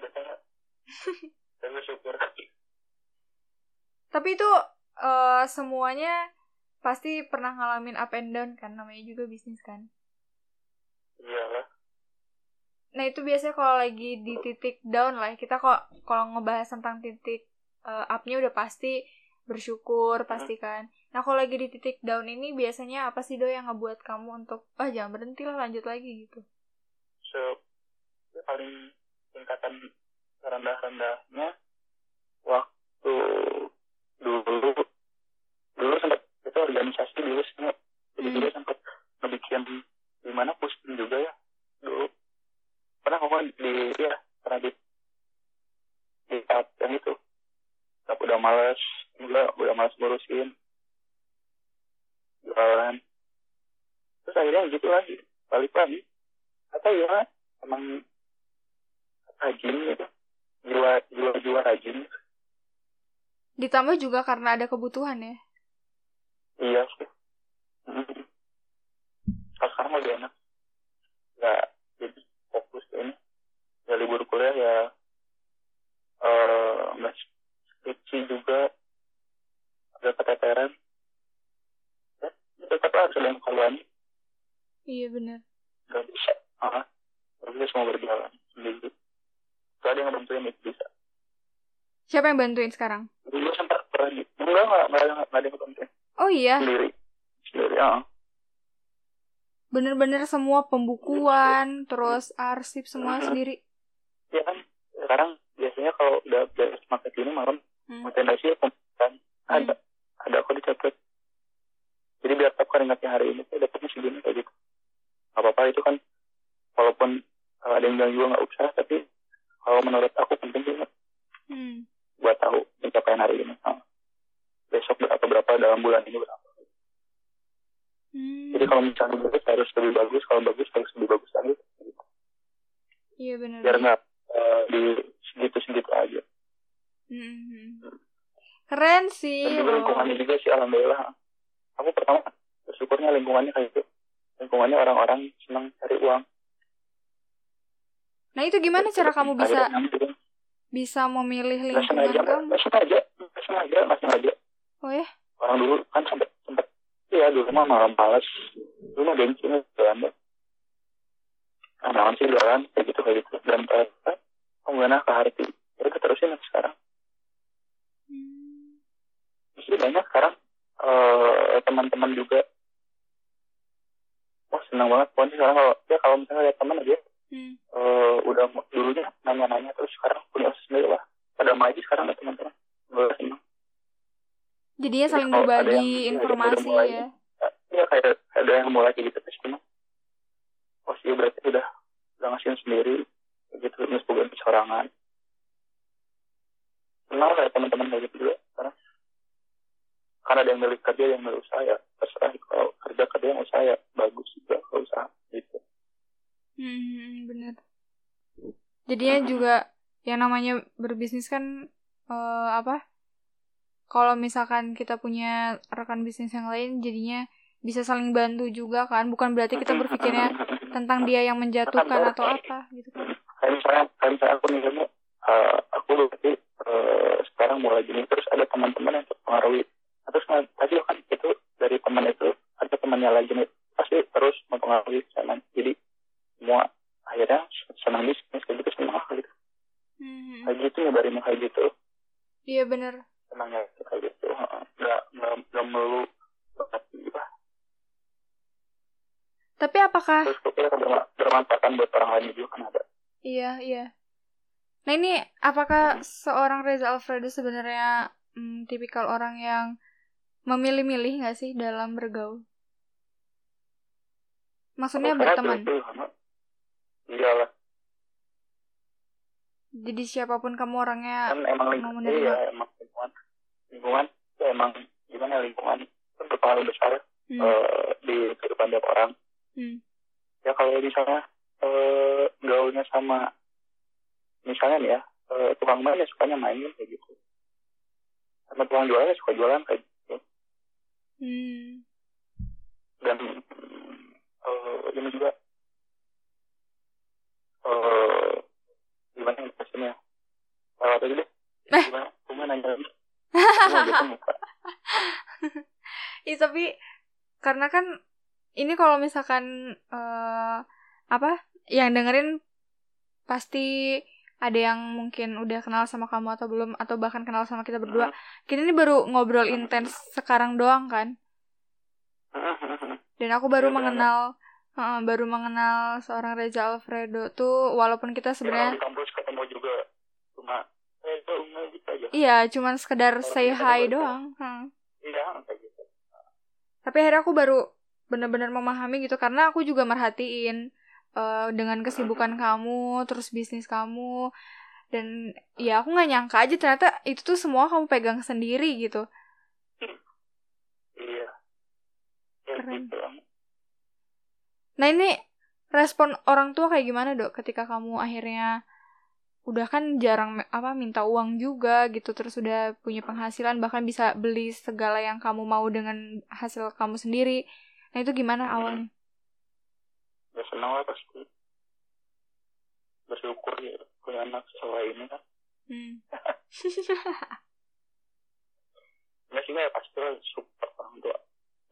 [laughs] dan bersyukur tapi itu eh, semuanya pasti pernah ngalamin up and down kan namanya juga bisnis kan? Iyalah. Nah itu biasanya kalau lagi di titik down lah kita kok kalau ngebahas tentang titik eh, up-nya udah pasti bersyukur pasti kan? Nah kalau lagi di titik down ini biasanya apa sih do yang ngebuat kamu untuk ah jangan berhenti lah lanjut lagi gitu? So ya paling tingkatan rendah-rendahnya waktu dulu dulu sempat itu organisasi dulu sih jadi Hmm. dulu sempat ngebikin di mana posting juga ya dulu. Pernah ngomong di ya pernah di di saat yang itu. Aku udah males juga udah males ngurusin. Jualan. Terus akhirnya gitu lagi balik lagi. Atau ya emang rajin gitu jiwa jiwa jiwa rajin. Ditambah juga karena ada kebutuhan ya? Iya. Sih hmm. Sekarang lebih enak. Nggak jadi fokus ini. Ya libur kuliah ya eh, nggak uh, skripsi juga. Ada keteteran. Ya, tetap harus ada yang keluar iya benar nggak bisa. Ah uh, nggak semua berjalan sendiri gak ada yang bantuin itu bisa. Siapa yang bantuin sekarang? dulu sempat pernah di enggak enggak enggak ada enggak ada yang bantuin. Oh iya, sendiri. Sendiri ya bener-bener semua pembukuan, terus arsip semua Mhm. sendiri. ya kan? Sekarang biasanya kalau udah beres market ini malam Hmm. merchandise pembukaan ada ada kok dicatat. Jadi biar tahu keringatnya hari ini saya dapatnya segini kayak gitu. Apa-apa itu kan walaupun uh, ada yang bilang juga nggak usah tapi kalau menurut aku penting sih Hmm. buat tahu pencapaian hari ini Nah, besok berapa berapa dalam bulan ini berapa Hmm. jadi kalau misalnya bagus harus lebih bagus kalau bagus harus lebih bagus lagi gitu. Iya bener. biar nggak uh, di segitu segitu aja Hmm. Keren sih. dan juga lingkungannya juga sih alhamdulillah aku pertama bersyukurnya lingkungannya kayak gitu lingkungannya orang-orang senang cari uang Nah itu gimana cara kamu bisa bisa memilih lingkungan sengaja kamu? nggak sengaja nggak sengaja nggak sengaja. Oh ya? orang dulu kan sempat sempat iya dulu mah malam malas dulu mah deh nah naon sih jualan kayak gitu kayak gitu. Dan pengguna ke hati. Jadi keterusin sekarang. Hmm. Jadi banyak sekarang eh, teman-teman juga. Wah senang banget. Pokoknya sekarang kalau ya kalau misalnya lihat teman aja Hmm. eh, udah dulunya nanya-nanya terus sekarang punya usaha sendiri lah. Pada maju sekarang ya teman-teman. Jadi saling kalau ada berbagi yang- ada yang informasi mulai, ya. ya kayak ada yang mulai kayak gitu terus gimana oh sih berarti udah udah ngasihin sendiri. Gitu terus bukan sorangan kenal kayak teman-teman kayak gitu juga sekarang karena ada yang milik kerja ada yang milik usaha ya terserah. Kalau kerja kerja yang usaha ya bagus juga kalau usaha gitu Hmm, bener. Jadinya juga yang namanya berbisnis kan eh, apa? Kalau misalkan kita punya rekan bisnis yang lain, jadinya bisa saling bantu juga kan. Bukan berarti kita berpikirnya tentang dia yang menjatuhkan atau apa gitu kan. kayak misalnya kayak misalnya aku nih kamu eh, aku berarti eh, sekarang mulai gini terus ada teman-teman yang terpengaruhi Nah, terus nggak- pasti kan itu dari teman itu ada temannya lagi nih pasti terus mempengaruhi sana jadi semua akhirnya senang bisnis kayak gitu senang gitu Hmm, kayak gitu nyebarin kayak gitu Bener. senangnya kayak gitu nggak nggak nggak melulu Tapi apakah terus kita berma- bermanfaatan buat orang lain juga kan ada Iya, iya. Nah ini apakah seorang Reza Alfredo sebenarnya hmm, tipikal orang yang memilih-milih nggak sih dalam bergaul? Maksudnya berteman. tuh, heeh. iyalah Jadi siapa pun kamu orangnya kan emang mau lingkungan menerima. iya emang lingkungan. Lingkungan ya emang gimana ya, lingkungan itu berpengaruh besar hmm, eh, di kehidupan tiap orang. Hmm, ya kalau misalnya eh, gaulnya sama misalnya nih ya eh, tukang main ya sukanya main kayak gitu. Sama tukang jualan ya suka jualan kayak gitu hmm. dan eh, ini juga eh gimana ya maksudnya lewat aja deh Eh. gimana cuma nanya lagi Cuma gitu muka Ih, tapi karena kan ini kalau misalkan eh, apa yang dengerin pasti ada yang mungkin udah kenal sama kamu atau belum atau bahkan kenal sama kita berdua. Kita ini baru ngobrol intens sekarang doang kan. Dan aku baru Iya, mengenal eh, baru mengenal seorang Reza Alfredo tuh walaupun kita Ya, sebenarnya kampus ketemu juga cuma eh gitu aja iya cuman sekedar Orang say hi doang. Hmm. iya kayak gitu Tapi akhirnya aku baru benar-benar memahami gitu karena aku juga merhatiin eh, dengan kesibukan kamu, terus bisnis kamu dan ya aku nggak nyangka aja ternyata itu tuh semua kamu pegang sendiri gitu. iya ya, Keren. gitu Nah ini respon orang tua kayak gimana dok ketika kamu akhirnya udah kan jarang apa minta uang juga gitu terus udah punya penghasilan bahkan bisa beli segala yang kamu mau dengan hasil kamu sendiri. Nah itu gimana awalnya? Ya senang lah pasti. Bersyukur ya punya anak setelah ini kan. Hmm. [laughs] ya sih ya pasti lah super orang tua.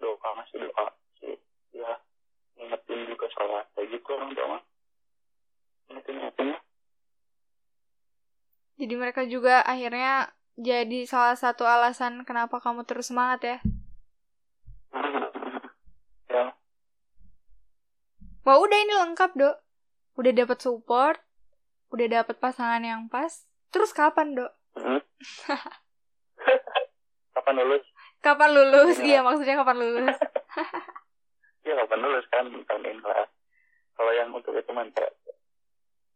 Doa masih doa sih. Ya ngingetin juga sholat kayak gitu orang tua mah. Ngingetin ngingetin. Jadi mereka juga akhirnya jadi salah satu alasan kenapa kamu terus semangat ya? Hmm. Wah udah ini lengkap dok. Udah dapat support, udah dapat pasangan yang pas. Terus kapan dok? Hmm. [laughs] kapan lulus Kapan lulus? Iya. Iya maksudnya kapan lulus? [laughs] ya kapan lulus kan tahun ini lah kalau yang untuk itu kayak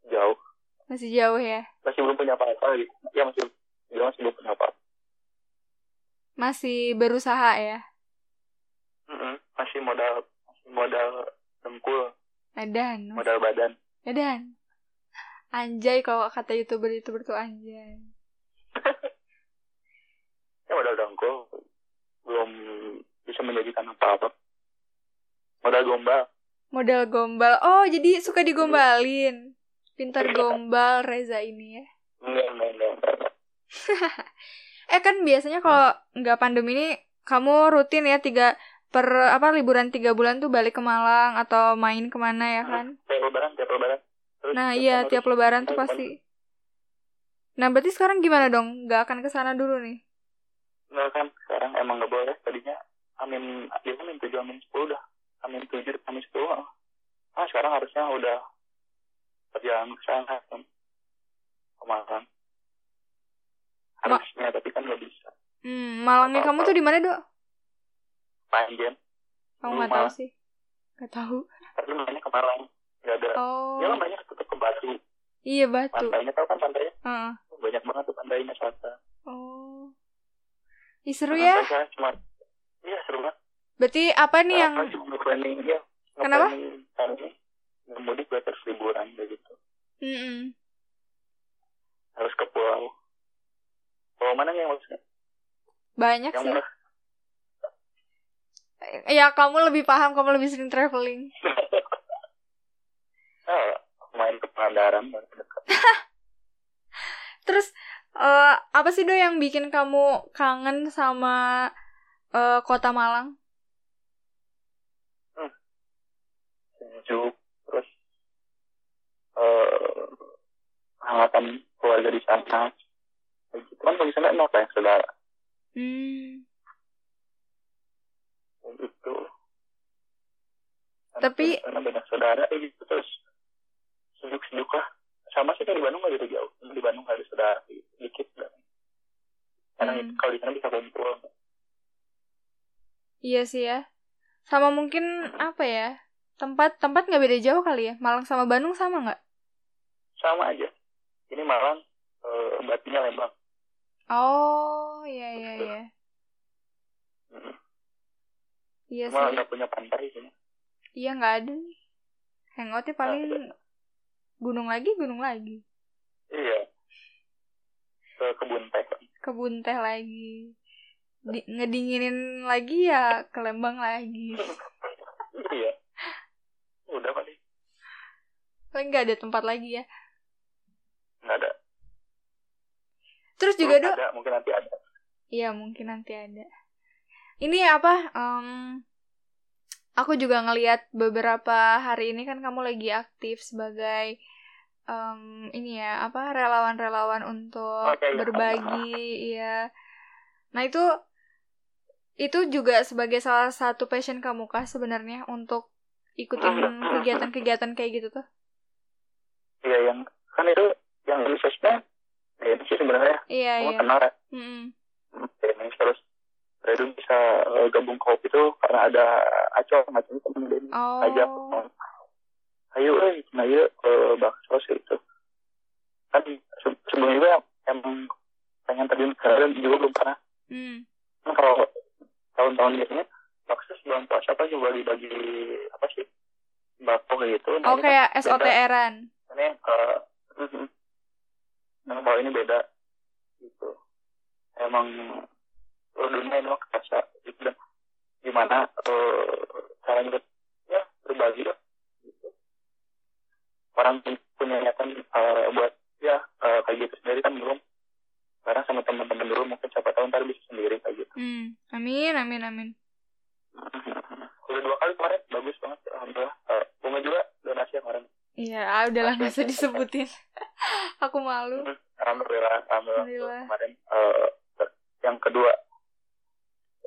jauh Masih jauh ya. masih belum punya apa-apa gitu ya masih dia masih belum punya apa Masih berusaha ya. masih modal masih modal dengkul Edan. modal badan Edan. Anjay kalau kata youtuber-youtuber tuh anjay. [laughs] ya modal dengkul belum bisa menjadikan apa-apa modal gombal Modal gombal. Oh, jadi suka digombalin. Pintar gombal Reza ini ya. enggak enggak enggak, enggak, [laughs] enggak. Eh kan biasanya kalau nggak pandemi ini kamu rutin ya tiga per apa liburan tiga bulan tuh balik ke Malang atau main ke mana ya kan? tiap lebaran tiap lebaran Terus Nah iya tiap lebaran tuh pasti. Nah berarti sekarang gimana dong? Nggak akan ke sana dulu nih? Enggak kan sekarang emang nggak boleh tadinya amin dia amin tujuh amin sepuluh dah amin tujuh amin sepuluh ah sekarang harusnya udah perjalanan ke sana kan ke Malang harusnya tapi kan nggak bisa Hmm, Malangnya kamu tuh di mana dok? Panjang Kamu Belum, nggak tahu sih? Nggak tahu. tapi mainnya ke Malang nggak ada Oh, ya lah mainnya tetap ke Batu iya batu. pantainya tahu kan pantainya Heeh. banyak banget tuh pantainya selatan Oh, Ih, seru ya. Saya cuma iya seru banget Berarti apa nih yang ya Kenapa? mudik buat terus liburan gitu Mm-mm. harus ke pulau pulau mana nih yang maksudnya banyak yang sih? murah Ya kamu lebih paham, kamu lebih sering traveling. ah, [laughs] main ke dekat [laughs] Terus eh, apa sih do yang bikin kamu kangen sama eh, kota Malang? sejuk terus eh hangatan keluarga di sana gitu kan di sana enak banyak saudara Hmm. Gitu Tapi- karena banyak saudara kayak gitu terus sejuk sejuk lah sama sih kayak di Bandung nggak gitu jauh di Bandung nggak ada saudara gitu. dikit lah karena Hmm. kalau di sana bisa kumpul Iya sih ya. Sama mungkin apa ya? Tempat tempat nggak beda jauh kali ya? Malang sama Bandung sama nggak? sama aja ini Malang eh, batunya Lembang Oh iya iya iya. Hmm. Iya cuma sih. nggak punya pantai sini Iya nggak ada nih. Hangoutnya paling Nggak gunung lagi gunung lagi. iya ke kebun teh Kebun teh lagi. Di- ngedinginin lagi ya ke Lembang lagi. [laughs] iya udah kali Paling nggak ada tempat lagi ya. nggak ada Terus juga dok, ada mungkin nanti ada Iya mungkin nanti ada. Ini apa? em, aku juga ngelihat beberapa hari ini kan kamu lagi aktif sebagai em, ini ya apa relawan-relawan untuk Oke, iya. berbagi, iya. Nah itu itu juga sebagai salah satu passion kamu kah sebenarnya untuk ikutin kegiatan-kegiatan kayak gitu tuh? iya yang kan itu yang sosmed ya ini sih sebenarnya Iya iya. kenal ya Mm-mm. ini terus Redu bisa eh, gabung kopi itu karena ada Acol macam itu temen Denny Oh. ajak ayo eh nah iya eh bakso sih itu kan se- sebelum juga emang pengen terjun ke dalam juga belum pernah Hmm. kan kalau tahun-tahun biasanya bakso sebelum puasa apa juga dibagi apa sih bako gitu Nah, Oh kan kayak beda. SOTR-an. ini eh mhm. nah kalau ini beda gitu emang dunia ini kerasa gitu dan gimana eh caranya ya berbagi lah gitu. orang punya niatan eh, buat ya eh, kayak gitu sendiri kan belum bareng sama teman-teman dulu mungkin siapa tahu ntar bisa sendiri kayak gitu Hmm. Amin amin amin. [laughs] udah dua kali kemarin bagus banget alhamdulillah Eh, bunga juga donasi yang kemarin Iya, ah, udahlah nggak usah disebutin. [laughs] Aku malu. alhamdulillah alhamdulillah, Alhamdulillah. kemarin eh, yang kedua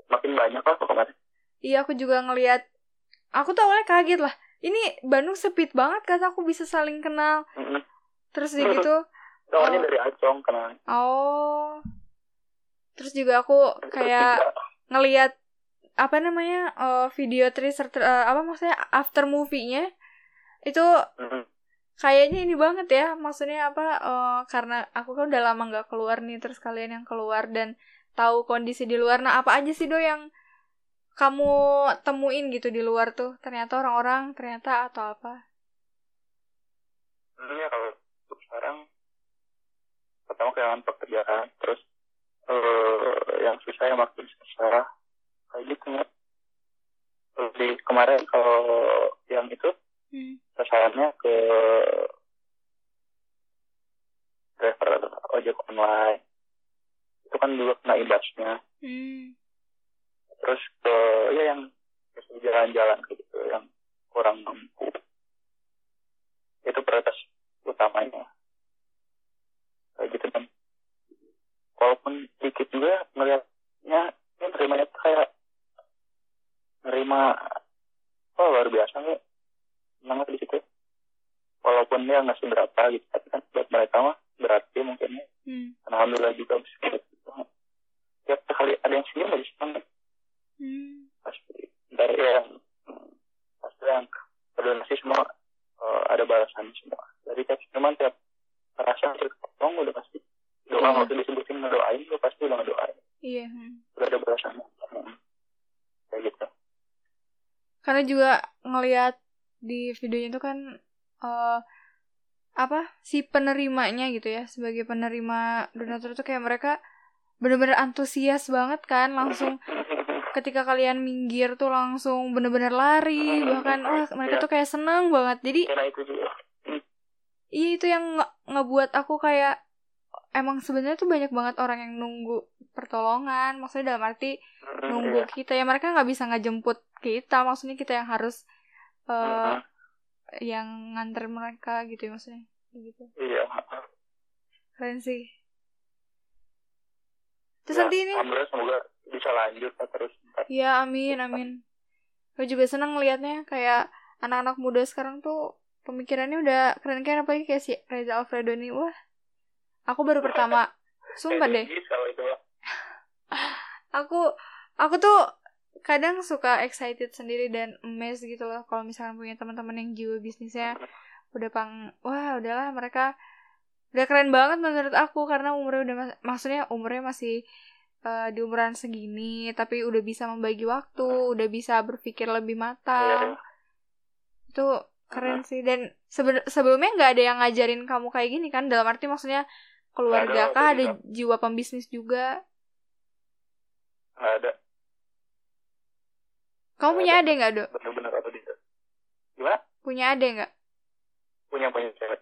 makin banyak lah kok kemarin Iya aku juga ngelihat Aku tuh awalnya kaget lah. Ini Bandung sepit banget kata aku bisa saling kenal. Mm-mm. Terus gitu [laughs] awalnya Oh. dari Acong kenal. Oh. Terus juga aku kayak ngelihat apa namanya eh, video teaser eh, apa maksudnya after movie-nya. Itu Mm-mm. kayaknya ini banget ya. Maksudnya apa eh, karena aku kan udah lama nggak keluar nih terus kalian yang keluar dan tahu kondisi di luar. Nah apa aja sih do yang kamu temuin gitu di luar tuh? Ternyata orang-orang ternyata atau apa? Hmm, ya kalau untuk sekarang pertama kehilangan pekerjaan terus eh yang susah yang makin susah. Kayak gitu ya di kemarin kalau yang itu hmm. sasarannya ke driver ojek online itu kan juga kena imbasnya. Hmm. terus ke ya yang jalan-jalan gitu yang kurang mampu. Itu prioritas utamanya. Kayak gitu kan walaupun dikit juga ngelihatnya ya nerimanya tuh kayak nerima oh luar biasa nih. Senang di situ. Walaupun dia nggak seberapa gitu tapi kan buat mereka mah berarti mungkin ya. Hmm. alhamdulillah juga bisa gitu tiap kali ada yang senyum aja senang Hmm. pasti dari yang pasti yang berdonasi semua eh, ada balasan semua dari tiap senyuman tiap rasa ketong udah pasti doa Iya. waktu disebutin ngedoain udah pasti udah ngedoain iya hmm. udah ada balasannya Hmm. kayak gitu karena juga ngelihat di videonya itu kan eh apa si penerimanya gitu ya sebagai penerima donatur itu kayak mereka bener-bener antusias banget kan langsung ketika kalian minggir tuh langsung bener-bener lari bahkan wah mereka tuh kayak senang banget. Jadi iya itu yang nge- ngebuat aku kayak emang sebenarnya tuh banyak banget orang yang nunggu pertolongan maksudnya dalam arti nunggu kita ya mereka nggak bisa ngejemput kita maksudnya kita yang harus eh yang nganter mereka gitu ya maksudnya? Gitu. Iya. Keren sih. Terus Ya, nanti ini alhamdulillah semoga bisa lanjut terus. Ya amin amin. Gue juga seneng ngelihatnya kayak anak-anak muda sekarang tuh pemikirannya udah keren-keren apalagi kayak si Reza Alfredo nih. Wah aku baru pertama. [laughs] Sumpah deh. [laughs] Aku aku tuh kadang suka excited sendiri dan amazed gitu loh kalau misalkan punya teman-teman yang jiwa bisnisnya udah pang wah udahlah mereka udah keren banget menurut aku karena umurnya udah maksudnya umurnya masih eh, di umuran segini tapi udah bisa membagi waktu udah bisa berpikir lebih Iya, matang itu keren sih. Dan sebe- sebelumnya nggak ada yang ngajarin kamu kayak gini kan? Dalam arti maksudnya keluarga kah? Ada jiwa pembisnis juga? Nggak ada kamu punya ada. adik nggak dok? Bener-bener tidak gimana? Punya adik nggak? Punya punya cewek.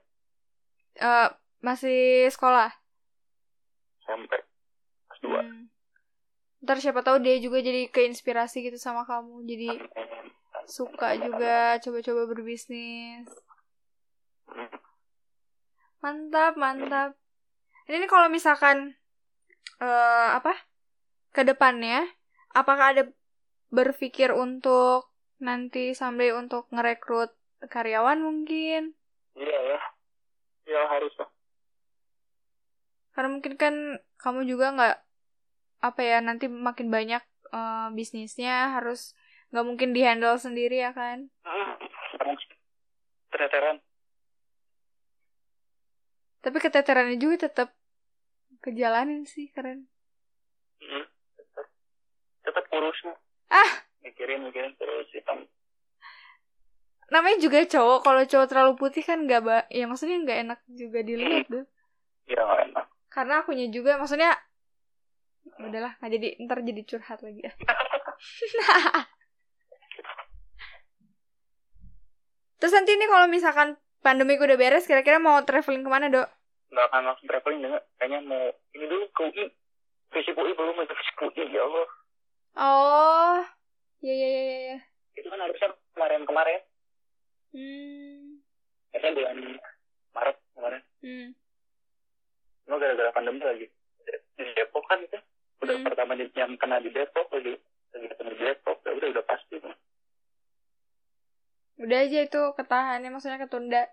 Eh, masih sekolah? SMP kelas dua. Hmm. ntar siapa tahu dia juga jadi keinspirasi gitu sama kamu. Jadi suka juga coba-coba berbisnis. Mantap mantap. Ini kalau misalkan eh apa? Ke depannya apakah ada berpikir untuk nanti sampai untuk ngerekrut karyawan mungkin. Iya ya. Ya harus lah. Karena mungkin kan kamu juga nggak apa ya nanti makin banyak eh, bisnisnya harus nggak mungkin dihandle sendiri ya kan? Sekarang teteran tapi keteterannya juga tetap kejalanin sih keren. Hmm. tetap tetap kurus mah Ah! mikirin mikirin terus hitam namanya juga cowok kalau cowok terlalu putih kan nggak ba ya maksudnya nggak enak juga dilihat tuh. Ya nggak enak. Karena akunya juga maksudnya udahlah nggak jadi ntar jadi curhat lagi. Ya [laughs] terus nanti nih kalau misalkan pandemi udah beres kira-kira mau traveling ke mana dok? Nggak akan langsung traveling juga kayaknya mau ini dulu ke UI fisip UI belum itu fisip UI ya Allah oh ya ya ya ya itu kan harusnya kemarin kemarin. Hmm. Kayaknya bulan Maret kemarin. Hmm. Cuma gara gara-gara pandemi lagi. Di Depok kan itu udah Hmm. pertama di- yang kena di Depok lagi. Lagi kena di Depok ya udah udah pasti Udah aja itu ketahannya maksudnya ketunda.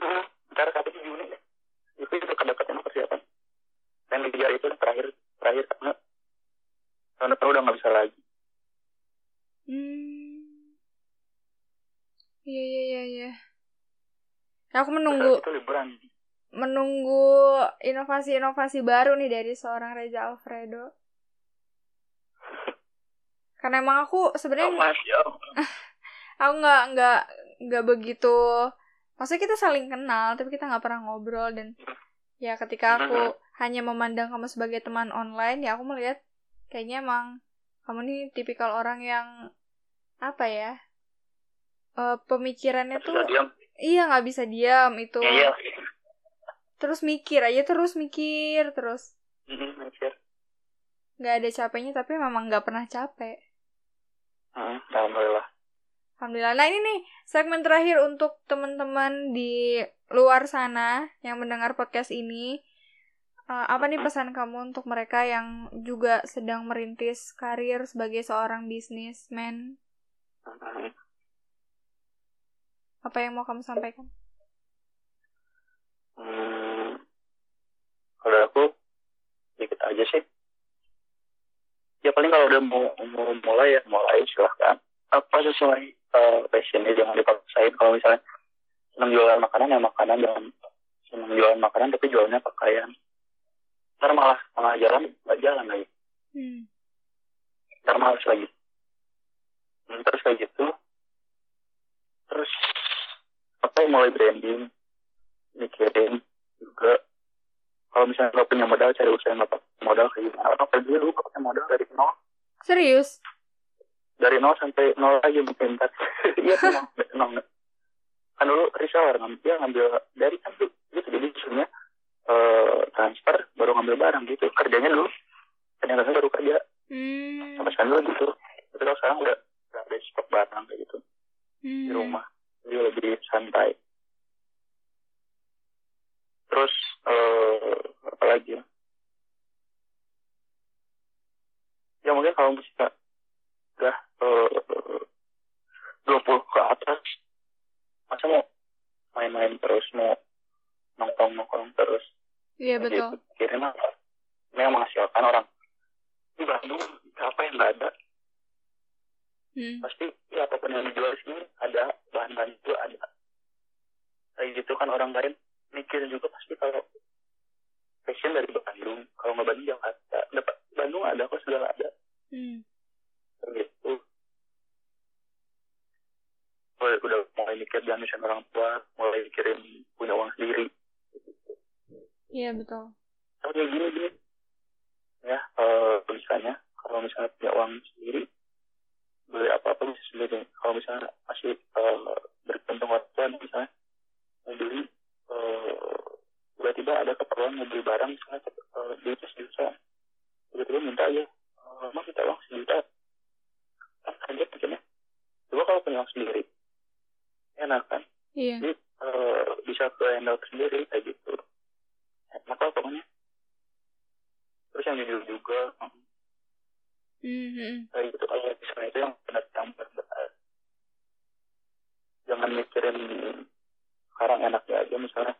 Hmm, ntar katanya Juni itu itu kedekatan persiapan yang dikejar itu terakhir terakhir karena tahun depan udah nggak bisa lagi Hmm. Iya iya iya iya. Aku Terus menunggu itu liburan menunggu inovasi-inovasi baru nih dari seorang Reza Alfredo. Karena emang aku sebenarnya ya [laughs] aku nggak nggak nggak begitu maksudnya kita saling kenal tapi kita nggak pernah ngobrol dan ya ketika aku hanya memandang kamu sebagai teman online ya aku melihat kayaknya emang kamu nih tipikal orang yang apa ya eh, pemikirannya tuh sudah diam. Iya nggak bisa diam itu. Iya. Terus mikir aja terus mikir terus Mm, mikir. nggak ada capeknya tapi memang nggak pernah capek. Hmm, alhamdulillah. Alhamdulillah. Nah ini nih segmen terakhir untuk teman-teman di luar sana yang mendengar podcast ini. Eh, apa nih pesan kamu untuk mereka yang juga sedang merintis karir sebagai seorang bisnismen? Apa yang mau kamu sampaikan? Hmm, kalau aku dikit aja sih. Ya paling kalau udah mau, mau mulai ya mulai silahkan. Apa sesuai uh, passionnya jangan dipaksain. Kalau misalnya senang jualan makanan ya makanan jangan senang jualan makanan tapi jualnya pakaian. Ntar malah malah jalan nggak jalan lagi. Hmm. Ntar malas lagi. Hmm, terus kayak gitu. Terus apa yang mulai branding mikirin juga kalau misalnya nggak punya modal cari usaha yang pakai modal kayak gimana orang pergi dulu pakai modal dari nol Serius? dari nol sampai nol lagi mungkin ntar [laughs] iya nol, nol kan dulu reseller ngambil dia ngambil dari kan gitu jadi sebenarnya eh, transfer baru ngambil barang gitu. Kerjanya dulu. Kadang-kadang baru kerja. Hmm. sampai sekarang dulu gitu. Tapi kalau sekarang udah udah ada stok barang kayak gitu. Hmm. di rumah. Jadi lebih santai. Terus eh apa lagi ya? Ya mungkin kalau bisa udah eh, 20 ke atas masa mau main-main terus mau nongkrong-nongkrong terus Iya betul. gitu. kira mah memang menghasilkan orang. Di Bandung apa yang nggak ada. Hmm. pasti ya apa pun yang dijual di sini ada bahan-bahan itu ada. Kayak gitu kan orang lain mikir juga pasti kalau fashion dari Bandung. Kalau nggak Bandung Jakarta dapat Bandung ada kok segala ada. Hmm. gitu. Mulai udah mulai mikir jangan misalnya orang tua mulai mikirin punya uang sendiri Iya betul. tapi kayak gini gini ya eh misalnya kalau misalnya punya uang sendiri beli apa apa bisa sendiri. Kalau misalnya masih eh, bergantung orang tua misalnya mau beli eh, tiba-tiba ada keperluan mau beli barang misalnya eh, duitnya sejuta tiba-tiba minta aja eh, mas minta uang sejuta? Kan kaget mikirnya coba kalau punya uang sendiri enak kan? Iya. jadi eh, bisa ke handle sendiri kayak gitu enak lah pokoknya terus yang jujur juga Hmm. hmm. kayak gitu kayak misalnya itu yang benar campur jangan mikirin sekarang enaknya aja misalnya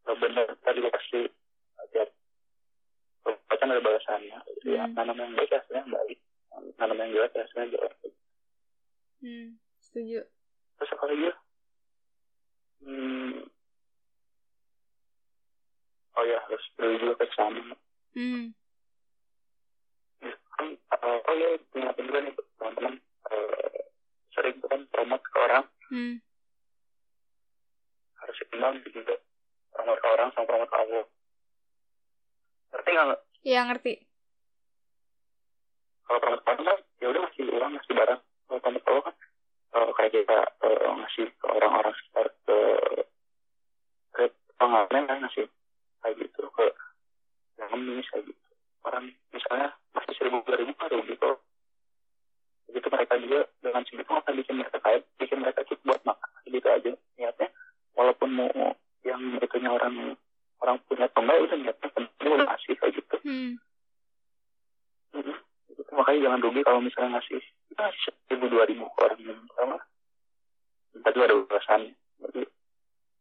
kalau benar tadi kasih ajar baca ada balasannya gitu ya Hmm. nanam yang baik hasilnya baik nanam yang jelek hasilnya jelek Hmm. Setuju. terus apa lagi ya hmm. Oh ya harus beli juga ke sana Hmm. kan eh, oh ya ingatin juga nih teman-teman eh, sering tuh kan promote ke orang Hmm. harus seimbang juga promote ke orang sama promote ke Allah ngerti nggak Iya ngerti. kalau promote ke orang kan ya udah ngasih uang ngasih barang kalau promote ke Allah kan eh, kayak kita eh, ngasih ke orang-orang sekitar ke ke pengamen kan ngasih kayak gitu ke yang ngemis kayak gitu. Orang misalnya masih seribu dua ribu rugi kok begitu mereka juga dengan segitu akan bikin mereka kaya bikin mereka cukup buat makan gitu aja niatnya. Walaupun mau yang itunya orang orang orang punya enggak udah niatnya penting udah ngasih kayak gitu. Hmm. Gitu. makanya jangan rugi kalau misalnya ngasih kita ngasih seribu dua ribu ke orang yang pertama. Kita juga ada balasannya jadi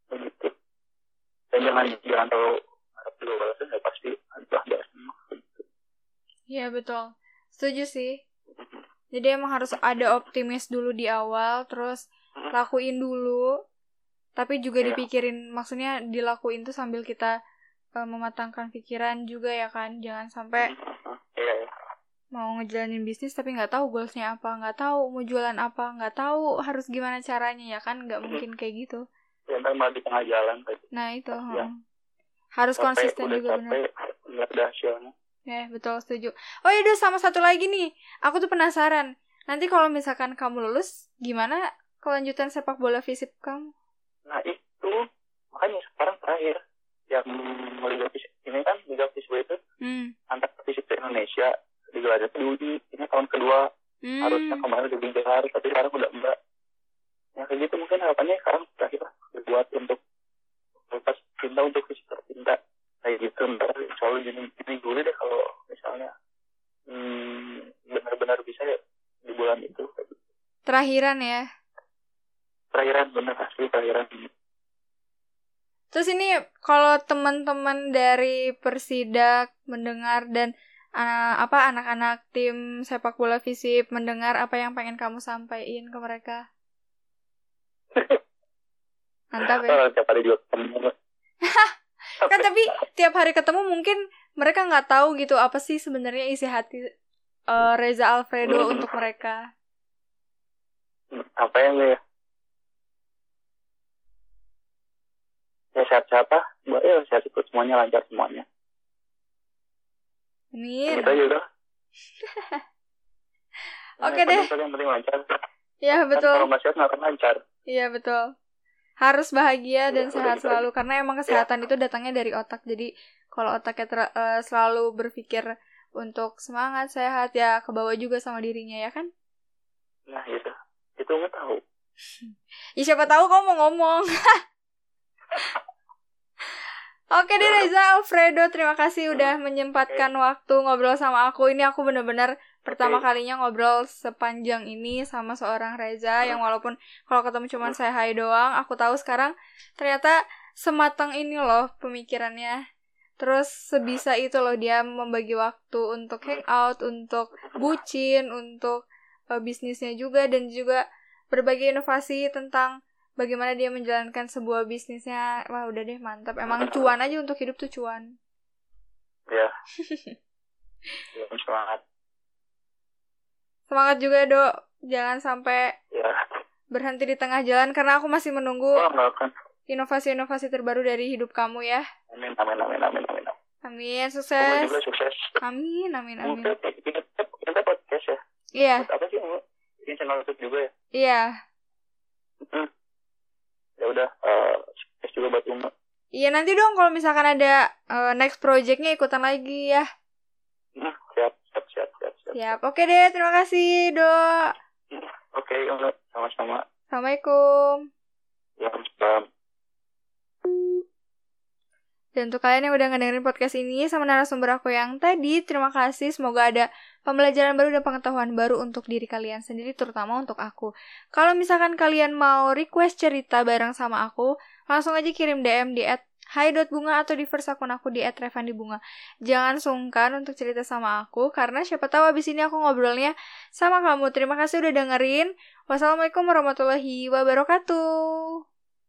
begitu dan jangan jangan terlalu balasan ya pasti gitu. Iya betul. Setuju sih. Jadi emang harus ada optimis dulu di awal, terus lakuin dulu. Tapi juga Iya. dipikirin, maksudnya dilakuin tuh sambil kita eh, mematangkan pikiran juga ya kan. Jangan sampai iya mau ngejalanin bisnis tapi nggak tahu goalsnya apa, nggak tahu mau jualan apa, nggak tahu harus gimana caranya ya kan. Nggak mungkin kayak gitu. ya malah di tengah jalan. Nah itu. Iya. heeh. Harus capek konsisten udah juga benar. capek nggak ada hasilnya Ya, betul setuju. Oh iya, sama satu lagi nih. Aku tuh penasaran. Nanti kalau misalkan kamu lulus, gimana kelanjutan sepak bola fisip kamu? nah itu makanya sekarang terakhir yang liga fisik ini kan liga fisik itu Hmm. antar fisik se Indonesia digelar itu diuji ini tahun kedua Hmm. harusnya kemarin udah digelar tapi sekarang udah enggak ya kayak gitu mungkin harapannya sekarang terakhir lah dibuat untuk lepas cinta untuk fisik tercinta kayak gitu ntar Allah jadi ini dulu deh kalau misalnya hmm, benar-benar bisa ya di bulan itu Terakhiran ya. terakhiran bener asli terakhiran Terus ini kalau teman-teman dari Persidak mendengar dan ah, apa anak-anak tim sepak bola fisip mendengar apa yang pengen kamu sampaikan ke mereka? [laughs] Mantap ya. Oh, tiap hari juga ketemu [laughs] Kan tapi tiap hari ketemu mungkin mereka nggak tahu gitu apa sih sebenarnya isi hati eh, Reza Alfredo Hmm. untuk mereka. apa yang ya ya sehat-sehat lah ya sehat ikut semuanya lancar semuanya Amin. kita juga [laughs] Oke Yang deh. yang penting lancar Ya Kan kalau betul. nggak sehat nggak akan lancar Iya betul. Harus bahagia dan Iya, sehat selalu karena emang kesehatan itu datangnya dari otak. Jadi kalau otaknya ter- eh, selalu berpikir untuk semangat sehat ya ke bawah juga sama dirinya ya kan? nah gitu itu nggak tahu [laughs] Ya siapa tahu kamu mau ngomong. [laughs] Oke deh Reza Alfredo, terima kasih udah menyempatkan waktu ngobrol sama aku. Ini aku bener-bener pertama Oke. kalinya ngobrol sepanjang ini sama seorang Reza yang walaupun kalau ketemu cuman saya hai doang, aku tahu sekarang ternyata sematang ini loh pemikirannya. Terus sebisa itu loh dia membagi waktu untuk hangout, untuk bucin, untuk eh, bisnisnya juga dan juga berbagi inovasi tentang bagaimana dia menjalankan sebuah bisnisnya. Wah, udah deh mantap. Emang cuan aja untuk hidup tuh cuan. ya ya semangat Semangat juga, Dok. Jangan sampai ya berhenti di tengah jalan karena aku masih menunggu inovasi-inovasi terbaru dari hidup kamu ya. amin amin amin amin amin Amin, Kamu sukses. juga sukses Amin, amin, amin. Kita podcast ya Iya, apa sih bikin channel YouTube juga ya iya. ya udah eh, sukses juga buat Uma Iya, nanti dong kalau misalkan ada eh, next projectnya ikutan lagi ya. Hmm, siap siap siap siap siap Siap. Oke deh, terima kasih, Dok. oke sama-sama Assalamualaikum. ya salam Dan untuk kalian yang udah ngedengerin podcast ini sama narasumber aku yang tadi, terima kasih. Semoga ada pembelajaran baru dan pengetahuan baru untuk diri kalian sendiri, terutama untuk aku. Kalau misalkan kalian mau request cerita bareng sama aku, langsung aja kirim DM di at hai.bunga atau di first akun aku di @revandibunga. Jangan sungkan untuk cerita sama aku, karena siapa tahu abis ini aku ngobrolnya sama kamu. Terima kasih udah dengerin. Wassalamualaikum warahmatullahi wabarakatuh.